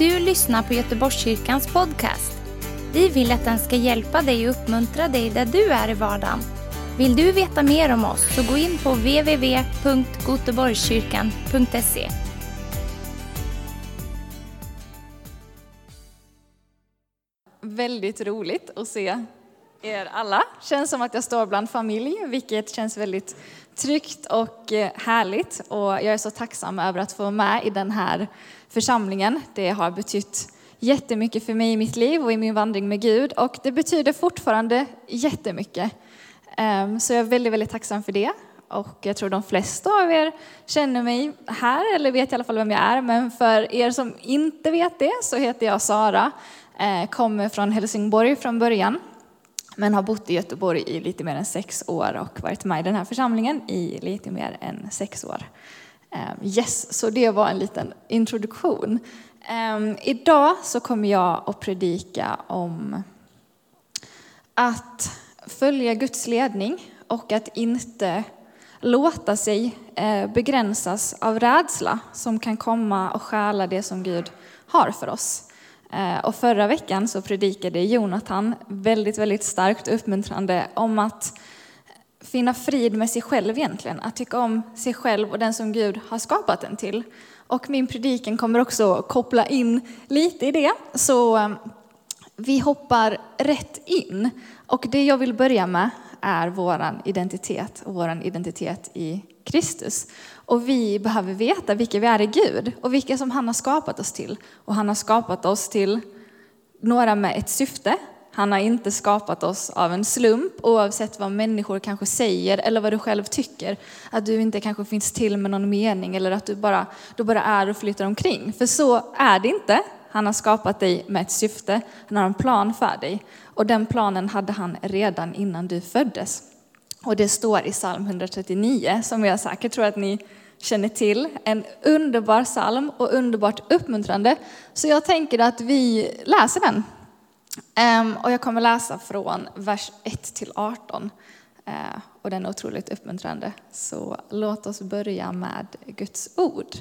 du lyssnar på Göteborgskyrkans podcast. Vi vill att den ska hjälpa dig och uppmuntra dig där du är i vardagen. Vill du veta mer om oss så gå in på www.goteborgskyrkan.se. Väldigt roligt att se er alla. Känns som att jag står bland familj, vilket känns väldigt tryggt och eh, härligt. Och jag är så tacksam över att få vara med i den här församlingen. Det har betytt jättemycket för mig i mitt liv och i min vandring med Gud och det betyder fortfarande jättemycket. Ehm, så jag är väldigt, väldigt tacksam för det. Och jag tror de flesta av er känner mig här, eller vet i alla fall vem jag är. Men för er som inte vet det så heter jag Sara, eh, kommer från Helsingborg från början. Men har bott i Göteborg i lite mer än sex år och varit med i den här församlingen i lite mer än sex år. Ehm, yes, så det var en liten introduktion. Ehm, idag så kommer jag att predika om att följa Guds ledning och att inte låta sig eh, begränsas av rädsla som kan komma och stjäla det som Gud har för oss. Eh, och förra veckan så predikade Jonathan väldigt, väldigt starkt uppmuntrande om att finna frid med sig själv egentligen, att tycka om sig själv och den som Gud har skapat en till. Och min predikan kommer också koppla in lite i det, så eh, vi hoppar rätt in. Och det jag vill börja med är vår identitet och vår identitet i Kristus. Och vi behöver veta vilka vi är i Gud och vilka som han har skapat oss till. Och han har skapat oss till några med ett syfte. Han har inte skapat oss av en slump oavsett vad människor kanske säger eller vad du själv tycker. Att du inte kanske finns till med någon mening eller att du bara, du bara är och flyttar omkring. För så är det inte. Han har skapat dig med ett syfte, han har en plan för dig. Och den planen hade han redan innan du föddes. Och det står i psalm 139, som jag säkert tror att ni känner till. En underbar psalm och underbart uppmuntrande. Så jag tänker att vi läser den. Ehm, och jag kommer läsa från vers 1 till 18. Eh, och den är otroligt uppmuntrande. Så låt oss börja med Guds ord.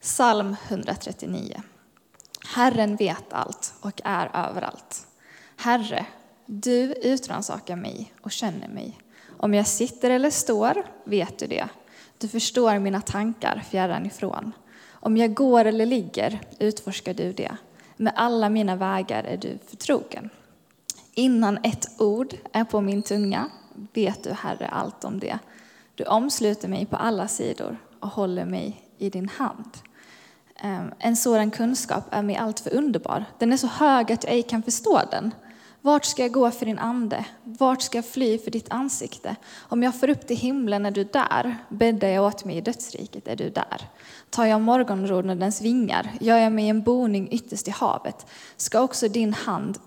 Psalm 139. Herren vet allt och är överallt. Herre, du utransakar mig och känner mig. Om jag sitter eller står vet du det. Du förstår mina tankar fjärran ifrån. Om jag går eller ligger utforskar du det. Med alla mina vägar är du förtrogen. Innan ett ord är på min tunga vet du, Herre, allt om det. Du omsluter mig på alla sidor och håller mig i din hand. En sådan kunskap är mig alltför underbar. Den är så hög att jag ej kan förstå den. Vart ska jag gå för din ande? Vart ska jag fly för ditt ansikte? Om jag får upp till himlen är du där, bäddar jag åt mig i dödsriket är du där. Tar jag morgonrodnadens vingar, gör jag mig en boning ytterst i havet, ska också din hand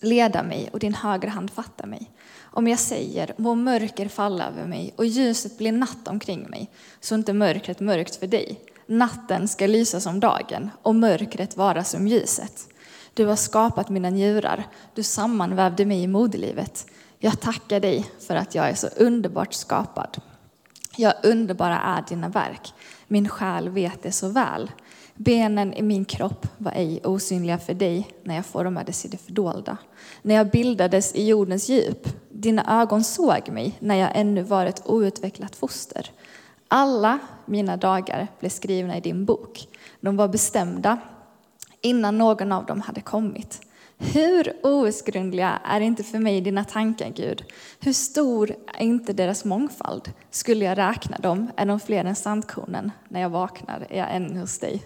leda mig och din högra hand fatta mig. Om jag säger, må mörker falla över mig och ljuset blir natt omkring mig, så inte mörkret mörkt för dig. Natten ska lysa som dagen och mörkret vara som ljuset. Du har skapat mina njurar, du sammanvävde mig i moderlivet. Jag tackar dig för att jag är så underbart skapad. Jag underbara är dina verk. Min själ vet det så väl. Benen i min kropp var ej osynliga för dig när jag formades i det fördolda. När jag bildades i jordens djup. Dina ögon såg mig när jag ännu var ett outvecklat foster. Alla mina dagar blev skrivna i din bok. De var bestämda innan någon av dem hade kommit. Hur outgrundliga är inte för mig dina tankar, Gud? Hur stor är inte deras mångfald? Skulle jag räkna dem är de fler än sandkornen. När jag vaknar är jag ännu hos dig.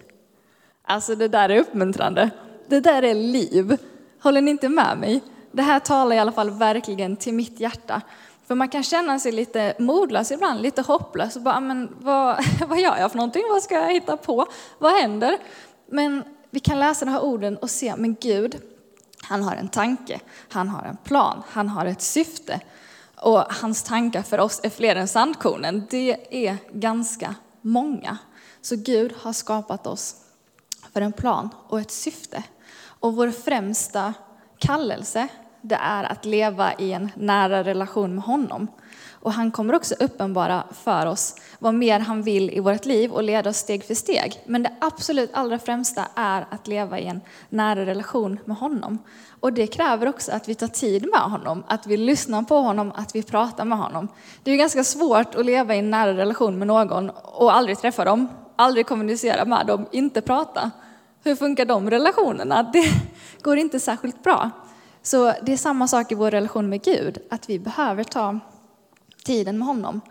Alltså det där är uppmuntrande. Det där är liv. Håller ni inte med mig? Det här talar i alla fall verkligen till mitt hjärta. För man kan känna sig lite modlös ibland, lite hopplös och bara, men vad, vad gör jag för någonting? Vad ska jag hitta på? Vad händer? Men vi kan läsa de här orden och se, men Gud, han har en tanke, han har en plan, han har ett syfte. Och hans tankar för oss är fler än sandkornen. Det är ganska många. Så Gud har skapat oss för en plan och ett syfte. Och vår främsta kallelse, det är att leva i en nära relation med honom. Och han kommer också uppenbara för oss vad mer han vill i vårt liv och leda oss steg för steg. Men det absolut allra främsta är att leva i en nära relation med honom. Och det kräver också att vi tar tid med honom, att vi lyssnar på honom, att vi pratar med honom. Det är ganska svårt att leva i en nära relation med någon och aldrig träffa dem, aldrig kommunicera med dem, inte prata. Hur funkar de relationerna? Det går inte särskilt bra. Så det är samma sak i vår relation med Gud, att vi behöver ta tiden med honom.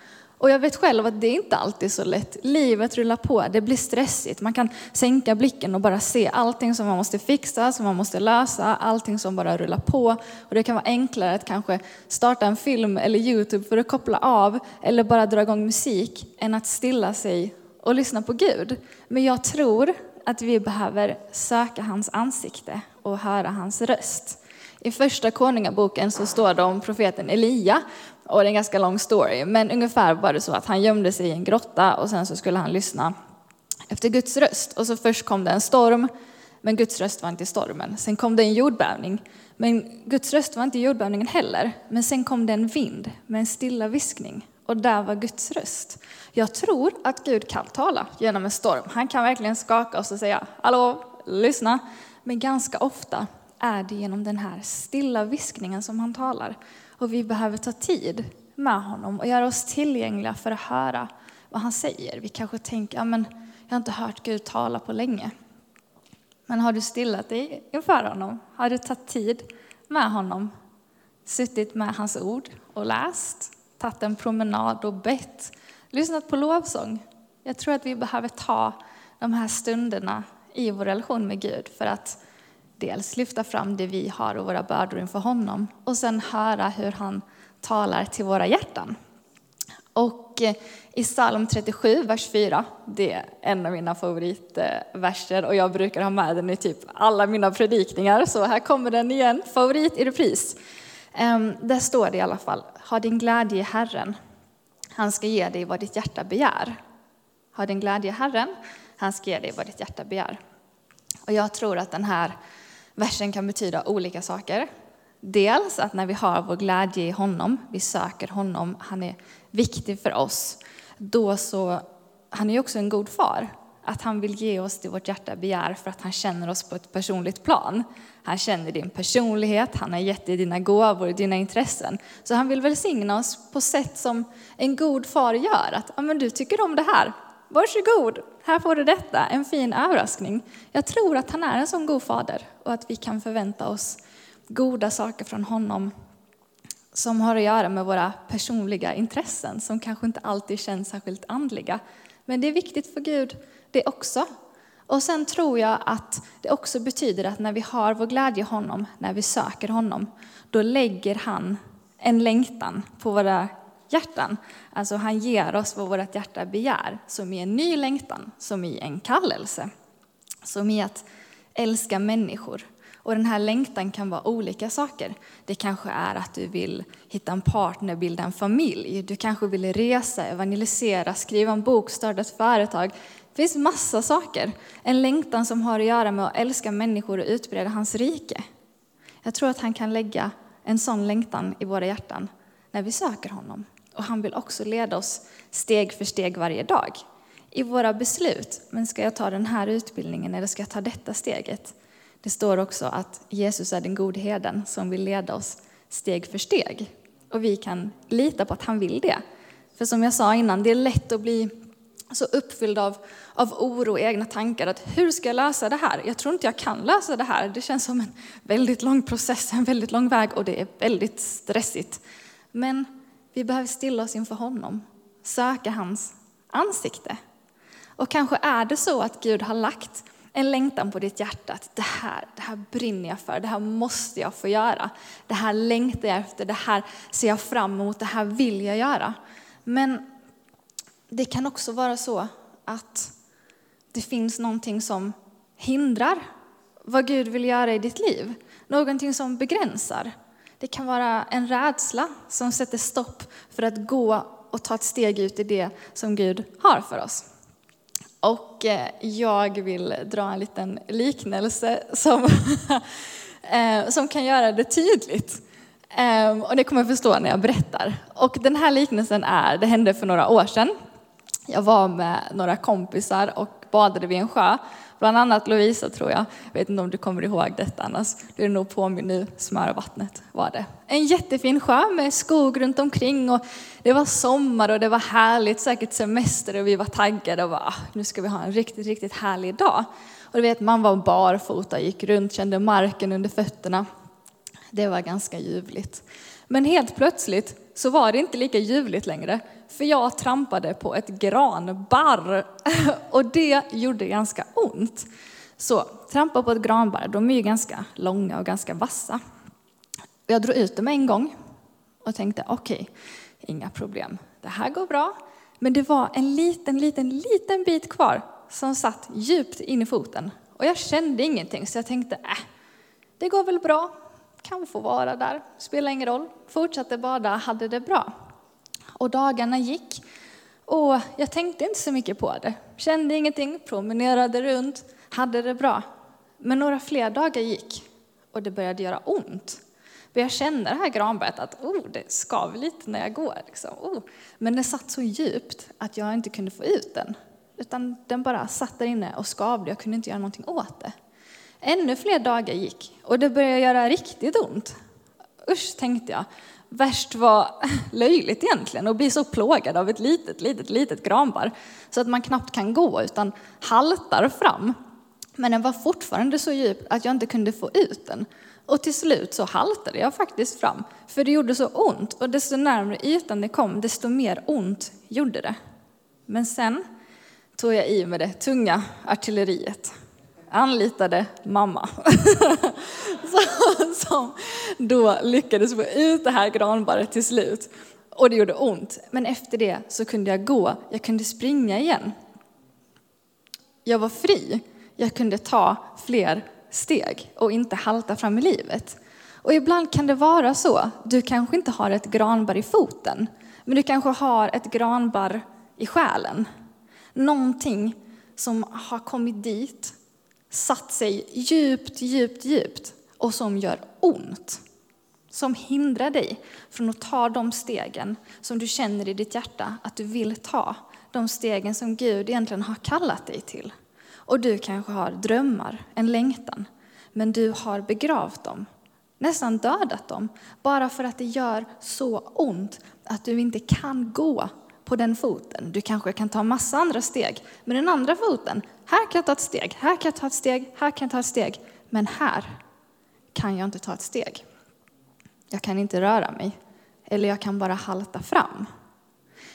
Och jag vet själv att det är inte alltid är så lätt. Livet rullar på, det blir stressigt. Man kan sänka blicken och bara se allting som man måste fixa, som man måste lösa, allting som bara rullar på. Och det kan vara enklare att kanske starta en film eller Youtube för att koppla av eller bara dra igång musik än att stilla sig och lyssna på Gud. Men jag tror att vi behöver söka hans ansikte och höra hans röst. I första konungaboken så står det om profeten Elia och det är en ganska lång story, men ungefär var det så att han gömde sig i en grotta och sen så skulle han lyssna efter Guds röst. Och så först kom det en storm, men Guds röst var inte i stormen. Sen kom det en jordbävning, men Guds röst var inte i jordbävningen heller. Men sen kom det en vind med en stilla viskning och där var Guds röst. Jag tror att Gud kan tala genom en storm. Han kan verkligen skaka oss och säga, hallå, lyssna. Men ganska ofta är det genom den här stilla viskningen som han talar. Och vi behöver ta tid med honom och göra oss tillgängliga för att höra vad han säger. Vi kanske tänker, ja men jag har inte hört Gud tala på länge. Men har du stillat dig inför honom? Har du tagit tid med honom? Suttit med hans ord och läst? Tagit en promenad och bett? Lyssnat på lovsång? Jag tror att vi behöver ta de här stunderna i vår relation med Gud för att dels lyfta fram det vi har och våra bördor inför honom och sen höra hur han talar till våra hjärtan. Och eh, i psalm 37, vers 4, det är en av mina favoritverser och jag brukar ha med den i typ alla mina predikningar, så här kommer den igen, favorit i repris. Ehm, där står det i alla fall, ha din glädje i Herren, han ska ge dig vad ditt hjärta begär. Ha din glädje i Herren, han ska ge dig vad ditt hjärta begär. Och jag tror att den här Versen kan betyda olika saker. Dels att när vi har vår glädje i honom, vi söker honom, han är viktig för oss, då så, han är ju också en god far. Att han vill ge oss det vårt hjärta begär för att han känner oss på ett personligt plan. Han känner din personlighet, han har gett dig dina gåvor, dina intressen. Så han vill välsigna oss på sätt som en god far gör. Att ja, men du tycker om det här, Varsågod, här får du detta, en fin överraskning. Jag tror att han är en sån god fader och att vi kan förvänta oss goda saker från honom som har att göra med våra personliga intressen som kanske inte alltid känns särskilt andliga. Men det är viktigt för Gud det också. Och sen tror jag att det också betyder att när vi har vår glädje i honom, när vi söker honom, då lägger han en längtan på våra hjärtan. Alltså han ger oss vad vårt hjärta begär, som i en ny längtan, som i en kallelse. Som i att älska människor. Och den här längtan kan vara olika saker. Det kanske är att du vill hitta en partner, bilda en familj. Du kanske vill resa, evangelisera, skriva en bok, starta ett företag. Det finns massa saker. En längtan som har att göra med att älska människor och utbreda hans rike. Jag tror att han kan lägga en sån längtan i våra hjärtan när vi söker honom. Och han vill också leda oss steg för steg varje dag i våra beslut. Men ska jag ta den här utbildningen eller ska jag ta detta steget? Det står också att Jesus är den gode herden som vill leda oss steg för steg. Och vi kan lita på att han vill det. För som jag sa innan, det är lätt att bli så uppfylld av, av oro och egna tankar. Att hur ska jag lösa det här? Jag tror inte jag kan lösa det här. Det känns som en väldigt lång process, en väldigt lång väg och det är väldigt stressigt. Men vi behöver stilla oss inför honom, söka hans ansikte. Och kanske är det så att Gud har lagt en längtan på ditt hjärta att det här, det här brinner jag för, det här måste jag få göra. Det här längtar jag efter, det här ser jag fram emot, det här vill jag göra. Men det kan också vara så att det finns någonting som hindrar vad Gud vill göra i ditt liv. Någonting som begränsar. Det kan vara en rädsla som sätter stopp för att gå och ta ett steg ut i det som Gud har för oss. Och eh, jag vill dra en liten liknelse som, eh, som kan göra det tydligt. Ehm, och det kommer jag förstå när jag berättar. Och den här liknelsen är, det hände för några år sedan. Jag var med några kompisar och badade vid en sjö. Bland annat Lovisa tror jag. Jag vet inte om du kommer ihåg detta annars blir du nog påminn nu. Smörvattnet var det. En jättefin sjö med skog runt omkring och det var sommar och det var härligt, säkert semester och vi var taggade och bara, ah, nu ska vi ha en riktigt, riktigt härlig dag. Och du vet, man var barfota, gick runt, kände marken under fötterna. Det var ganska ljuvligt. Men helt plötsligt så var det inte lika ljuvligt längre. För jag trampade på ett granbarr och det gjorde ganska ont. Så trampa på ett granbarr, de är ju ganska långa och ganska vassa. Jag drog ut dem en gång och tänkte okej, okay, inga problem, det här går bra. Men det var en liten, liten, liten bit kvar som satt djupt in i foten. Och jag kände ingenting så jag tänkte, äh, det går väl bra, kan få vara där, spelar ingen roll. Fortsatte bada, hade det bra. Och dagarna gick och jag tänkte inte så mycket på det. Kände ingenting, promenerade runt, hade det bra. Men några fler dagar gick och det började göra ont. Jag kände det här granbetet, att oh, det skav lite när jag går. Liksom. Oh. Men det satt så djupt att jag inte kunde få ut den. Utan den bara satt där inne och skavde, jag kunde inte göra någonting åt det. Ännu fler dagar gick och det började göra riktigt ont. Usch, tänkte jag. Värst var löjligt egentligen att bli så plågad av ett litet, litet, litet granbar så att man knappt kan gå utan haltar fram. Men den var fortfarande så djup att jag inte kunde få ut den. Och till slut så haltade jag faktiskt fram, för det gjorde så ont. Och desto närmare ytan det kom, desto mer ont gjorde det. Men sen tog jag i med det tunga artilleriet anlitade mamma. som då lyckades få ut det här granbarret till slut. Och det gjorde ont. Men efter det så kunde jag gå, jag kunde springa igen. Jag var fri. Jag kunde ta fler steg och inte halta fram i livet. Och ibland kan det vara så. Du kanske inte har ett granbar i foten, men du kanske har ett granbar i själen. Någonting som har kommit dit satt sig djupt, djupt, djupt och som gör ont. Som hindrar dig från att ta de stegen som du känner i ditt hjärta att du vill ta. De stegen som Gud egentligen har kallat dig till. Och du kanske har drömmar, en längtan, men du har begravt dem, nästan dödat dem, bara för att det gör så ont att du inte kan gå på den foten. Du kanske kan ta massa andra steg, men den andra foten, här kan jag ta ett steg, här kan jag ta ett steg, här kan jag ta ett steg. Men här kan jag inte ta ett steg. Jag kan inte röra mig, eller jag kan bara halta fram.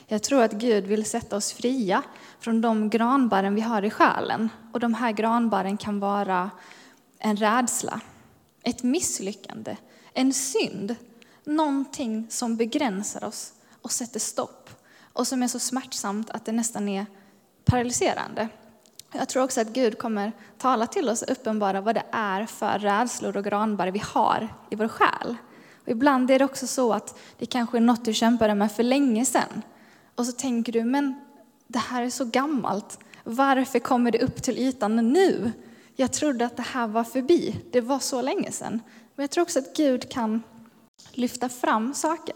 Jag tror att Gud vill sätta oss fria från de granbarren vi har i själen. Och de här granbarren kan vara en rädsla, ett misslyckande, en synd, någonting som begränsar oss och sätter stopp och som är så smärtsamt att det nästan är paralyserande. Jag tror också att Gud kommer tala till oss och uppenbara vad det är för rädslor och granbar vi har i vår själ. Och ibland är det också så att det kanske är något du kämpade med för länge sedan. Och så tänker du, men det här är så gammalt. Varför kommer det upp till ytan nu? Jag trodde att det här var förbi. Det var så länge sedan. Men jag tror också att Gud kan lyfta fram saker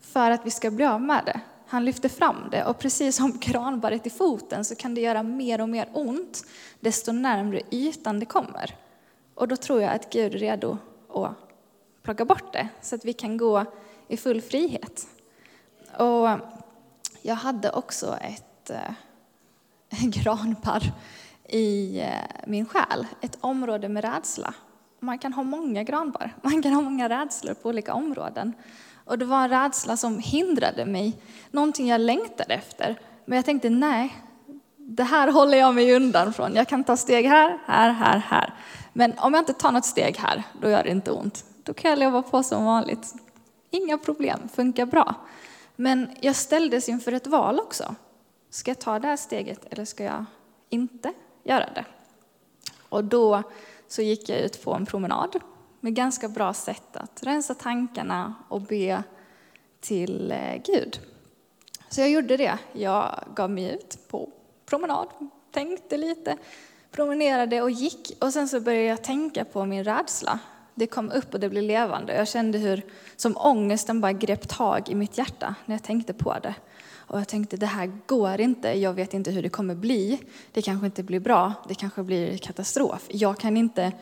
för att vi ska bli av med det. Han lyfter fram det och precis som granbarret i foten så kan det göra mer och mer ont desto närmre ytan det kommer. Och då tror jag att Gud är redo att plocka bort det så att vi kan gå i full frihet. Och jag hade också ett äh, granbarr i äh, min själ, ett område med rädsla. Man kan ha många granbar, man kan ha många rädslor på olika områden. Och det var en rädsla som hindrade mig, någonting jag längtade efter. Men jag tänkte, nej, det här håller jag mig undan från. Jag kan ta steg här, här, här, här. Men om jag inte tar något steg här, då gör det inte ont. Då kan jag leva på som vanligt. Inga problem, funkar bra. Men jag ställdes inför ett val också. Ska jag ta det här steget eller ska jag inte göra det? Och då så gick jag ut på en promenad med ganska bra sätt att rensa tankarna och be till eh, Gud. Så jag gjorde det. Jag gav mig ut på promenad, tänkte lite, promenerade och gick. Och sen så började jag tänka på min rädsla. det kom upp och det blev levande. Jag kände hur som ångesten bara grep tag i mitt hjärta när jag tänkte på det. Och jag tänkte det här går inte, jag vet inte hur det kommer bli. Det kanske inte blir bra, det kanske blir katastrof. Jag kan inte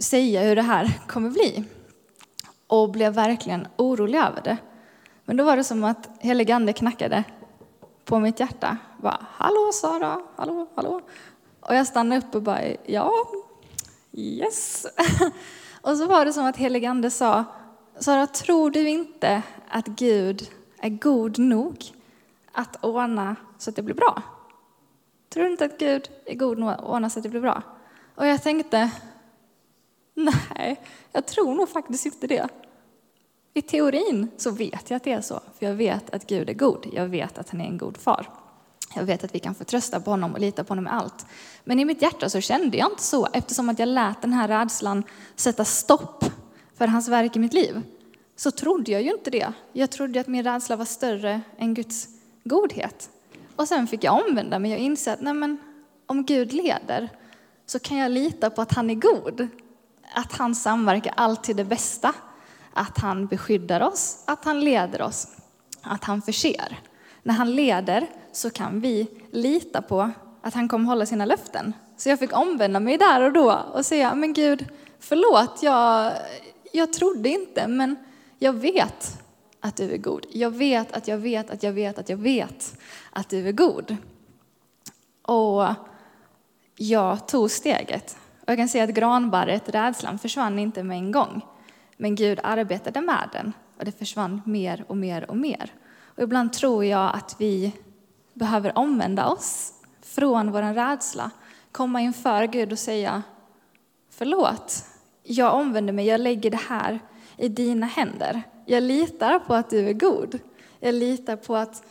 säga hur det här kommer bli. Och blev verkligen orolig över det. Men då var det som att helig ande knackade på mitt hjärta. Bara, hallå Sara, hallå, hallå. Och jag stannade upp och bara, ja, yes. Och så var det som att helig ande sa, Sara, tror du inte att Gud är god nog att ordna så att det blir bra? Tror du inte att Gud är god nog att ordna så att det blir bra? Och jag tänkte, nej, jag tror nog faktiskt inte det. I teorin så vet jag att det är så, för jag vet att Gud är god. Jag vet att han är en god far. Jag vet att vi kan få trösta på honom och lita på honom med allt. Men i mitt hjärta så kände jag inte så eftersom att jag lät den här rädslan sätta stopp för hans verk i mitt liv. Så trodde jag ju inte det. Jag trodde att min rädsla var större än Guds godhet. Och sen fick jag omvända mig och inse att nej men, om Gud leder så kan jag lita på att han är god. Att han samverkar alltid det bästa. Att han beskyddar oss, att han leder oss, att han förser. När han leder så kan vi lita på att han kommer hålla sina löften. Så jag fick omvända mig där och då och säga, men Gud, förlåt, jag, jag trodde inte, men jag vet att du är god. Jag vet att jag vet att jag vet att jag vet att du är god. Och jag tog steget. Och jag kan säga att granbarret, rädslan, försvann inte med en gång. Men Gud arbetade med den och det försvann mer och mer och mer. Och ibland tror jag att vi behöver omvända oss från vår rädsla, komma inför Gud och säga förlåt, jag omvänder mig, jag lägger det här i dina händer. Jag litar på att du är god. Jag litar på att,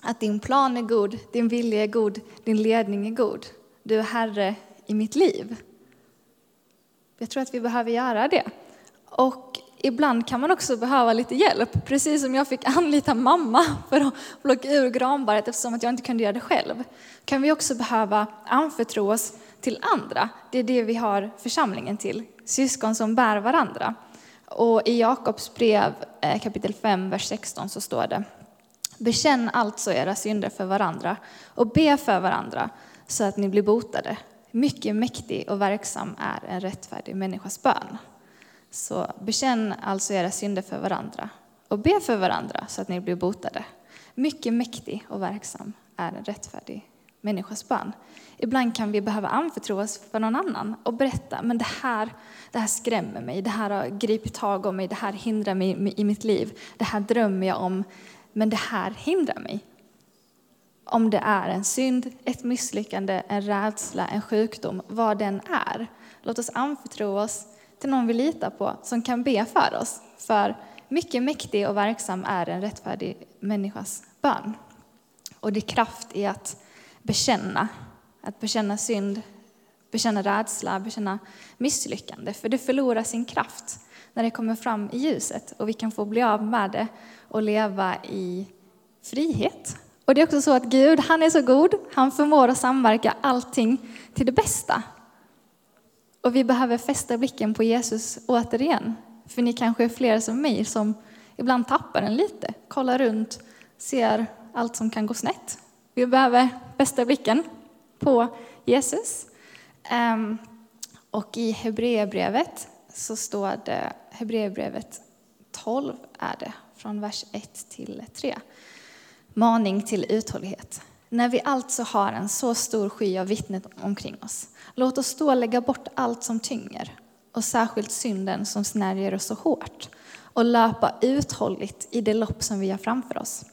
att din plan är god, din vilja är god, din ledning är god. Du är Herre i mitt liv. Jag tror att vi behöver göra det. Och ibland kan man också behöva lite hjälp. Precis som jag fick anlita mamma för att plocka ur granbarret eftersom att jag inte kunde göra det själv. Kan vi också behöva anförtro oss till andra. Det är det vi har församlingen till. Syskon som bär varandra. Och i Jakobs brev eh, kapitel 5, vers 16 så står det Bekänn alltså era synder för varandra och be för varandra så att ni blir botade. Mycket mäktig och verksam är en rättfärdig människas bön. Så bekänn alltså era synder för varandra och be för varandra så att ni blir botade. Mycket mäktig och verksam är en rättfärdig människas bön. Ibland kan vi behöva anförtro oss för någon annan och berätta, men det här, det här skrämmer mig, det här har gripit tag om mig, det här hindrar mig i mitt liv, det här drömmer jag om, men det här hindrar mig. Om det är en synd, ett misslyckande, en rädsla, en sjukdom, vad den är. Låt oss anförtro oss till någon vi litar på som kan be för oss. För mycket mäktig och verksam är en rättfärdig människas bön. Och det är kraft i att bekänna, att bekänna synd, bekänna rädsla, bekänna misslyckande. För det förlorar sin kraft när det kommer fram i ljuset och vi kan få bli av med det och leva i frihet. Och det är också så att Gud, han är så god, han förmår att samverka allting till det bästa. Och vi behöver fästa blicken på Jesus återigen. För ni kanske är fler som mig som ibland tappar den lite, kollar runt, ser allt som kan gå snett. Vi behöver fästa blicken på Jesus. Ehm, och i Hebreerbrevet så står det, Hebreerbrevet 12 är det, från vers 1 till 3. Maning till uthållighet. När vi alltså har en så stor sky av vittnet omkring oss, låt oss då lägga bort allt som tynger och särskilt synden som snärjer oss så hårt och löpa uthålligt i det lopp som vi har framför oss.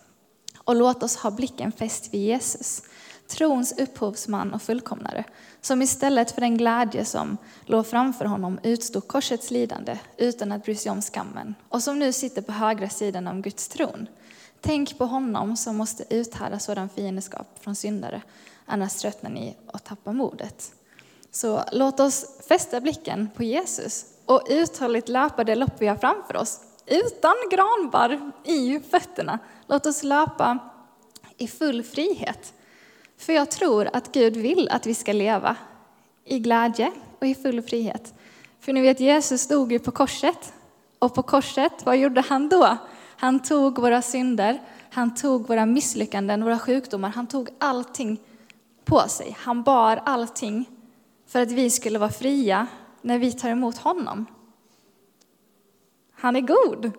Och låt oss ha blicken fäst vid Jesus, trons upphovsman och fullkomnare, som istället för den glädje som låg framför honom utstod korsets lidande utan att bry sig om skammen och som nu sitter på högra sidan om Guds tron. Tänk på honom som måste uthärda sådan fiendskap från syndare, annars tröttnar ni och tappar modet. Så låt oss fästa blicken på Jesus och uthålligt löpa det lopp vi har framför oss, utan granbar i fötterna. Låt oss löpa i full frihet. För jag tror att Gud vill att vi ska leva i glädje och i full frihet. För ni vet, Jesus dog ju på korset. Och på korset, vad gjorde han då? Han tog våra synder, han tog våra misslyckanden, våra sjukdomar, han tog allting på sig. Han bar allting för att vi skulle vara fria när vi tar emot honom. Han är god.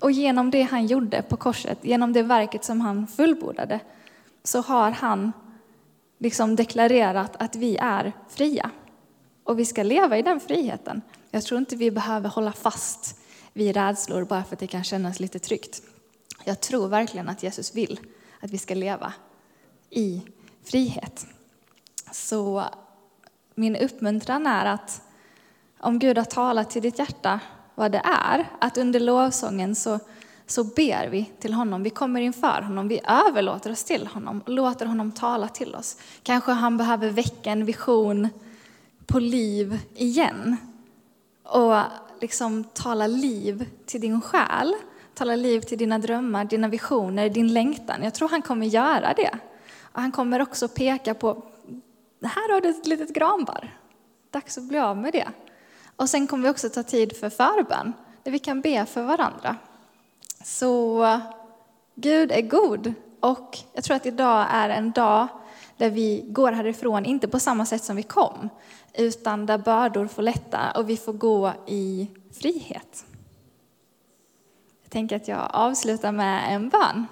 Och genom det han gjorde på korset, genom det verket som han fullbordade, så har han liksom deklarerat att vi är fria. Och vi ska leva i den friheten. Jag tror inte vi behöver hålla fast vid rädslor bara för att det kan kännas lite tryggt. Jag tror verkligen att Jesus vill att vi ska leva i frihet. Så min uppmuntran är att om Gud har talat till ditt hjärta vad det är, att under lovsången så, så ber vi till honom. Vi kommer inför honom, vi överlåter oss till honom och låter honom tala till oss. Kanske han behöver väcka en vision på liv igen och liksom tala liv till din själ, tala liv till dina drömmar, dina visioner, din längtan. Jag tror han kommer göra det. Och han kommer också peka på, här har du ett litet granbar. Dags att bli av med det. Och sen kommer vi också ta tid för förbön, där vi kan be för varandra. Så Gud är god och jag tror att idag är en dag där vi går härifrån, inte på samma sätt som vi kom, utan där bördor får lätta och vi får gå i frihet. Jag tänker att jag avslutar med en bön.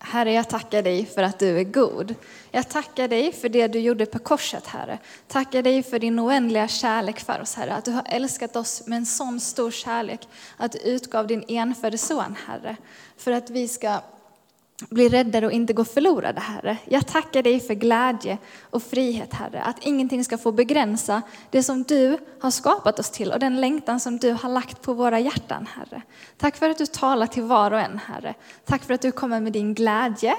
Herre, jag tackar dig för att du är god. Jag tackar dig för det du gjorde på korset, Herre. Tackar dig för din oändliga kärlek för oss, Herre. Att du har älskat oss med en sån stor kärlek. Att du utgav din enfödde son, Herre. För att vi ska bli räddade och inte gå förlorade, Herre. Jag tackar dig för glädje och frihet, Herre. Att ingenting ska få begränsa det som du har skapat oss till och den längtan som du har lagt på våra hjärtan, Herre. Tack för att du talar till var och en, Herre. Tack för att du kommer med din glädje,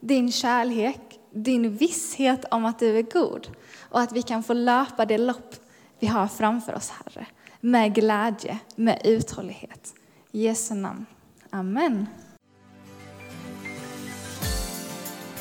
din kärlek, din visshet om att du är god och att vi kan få löpa det lopp vi har framför oss, Herre. Med glädje, med uthållighet. I Jesu namn. Amen.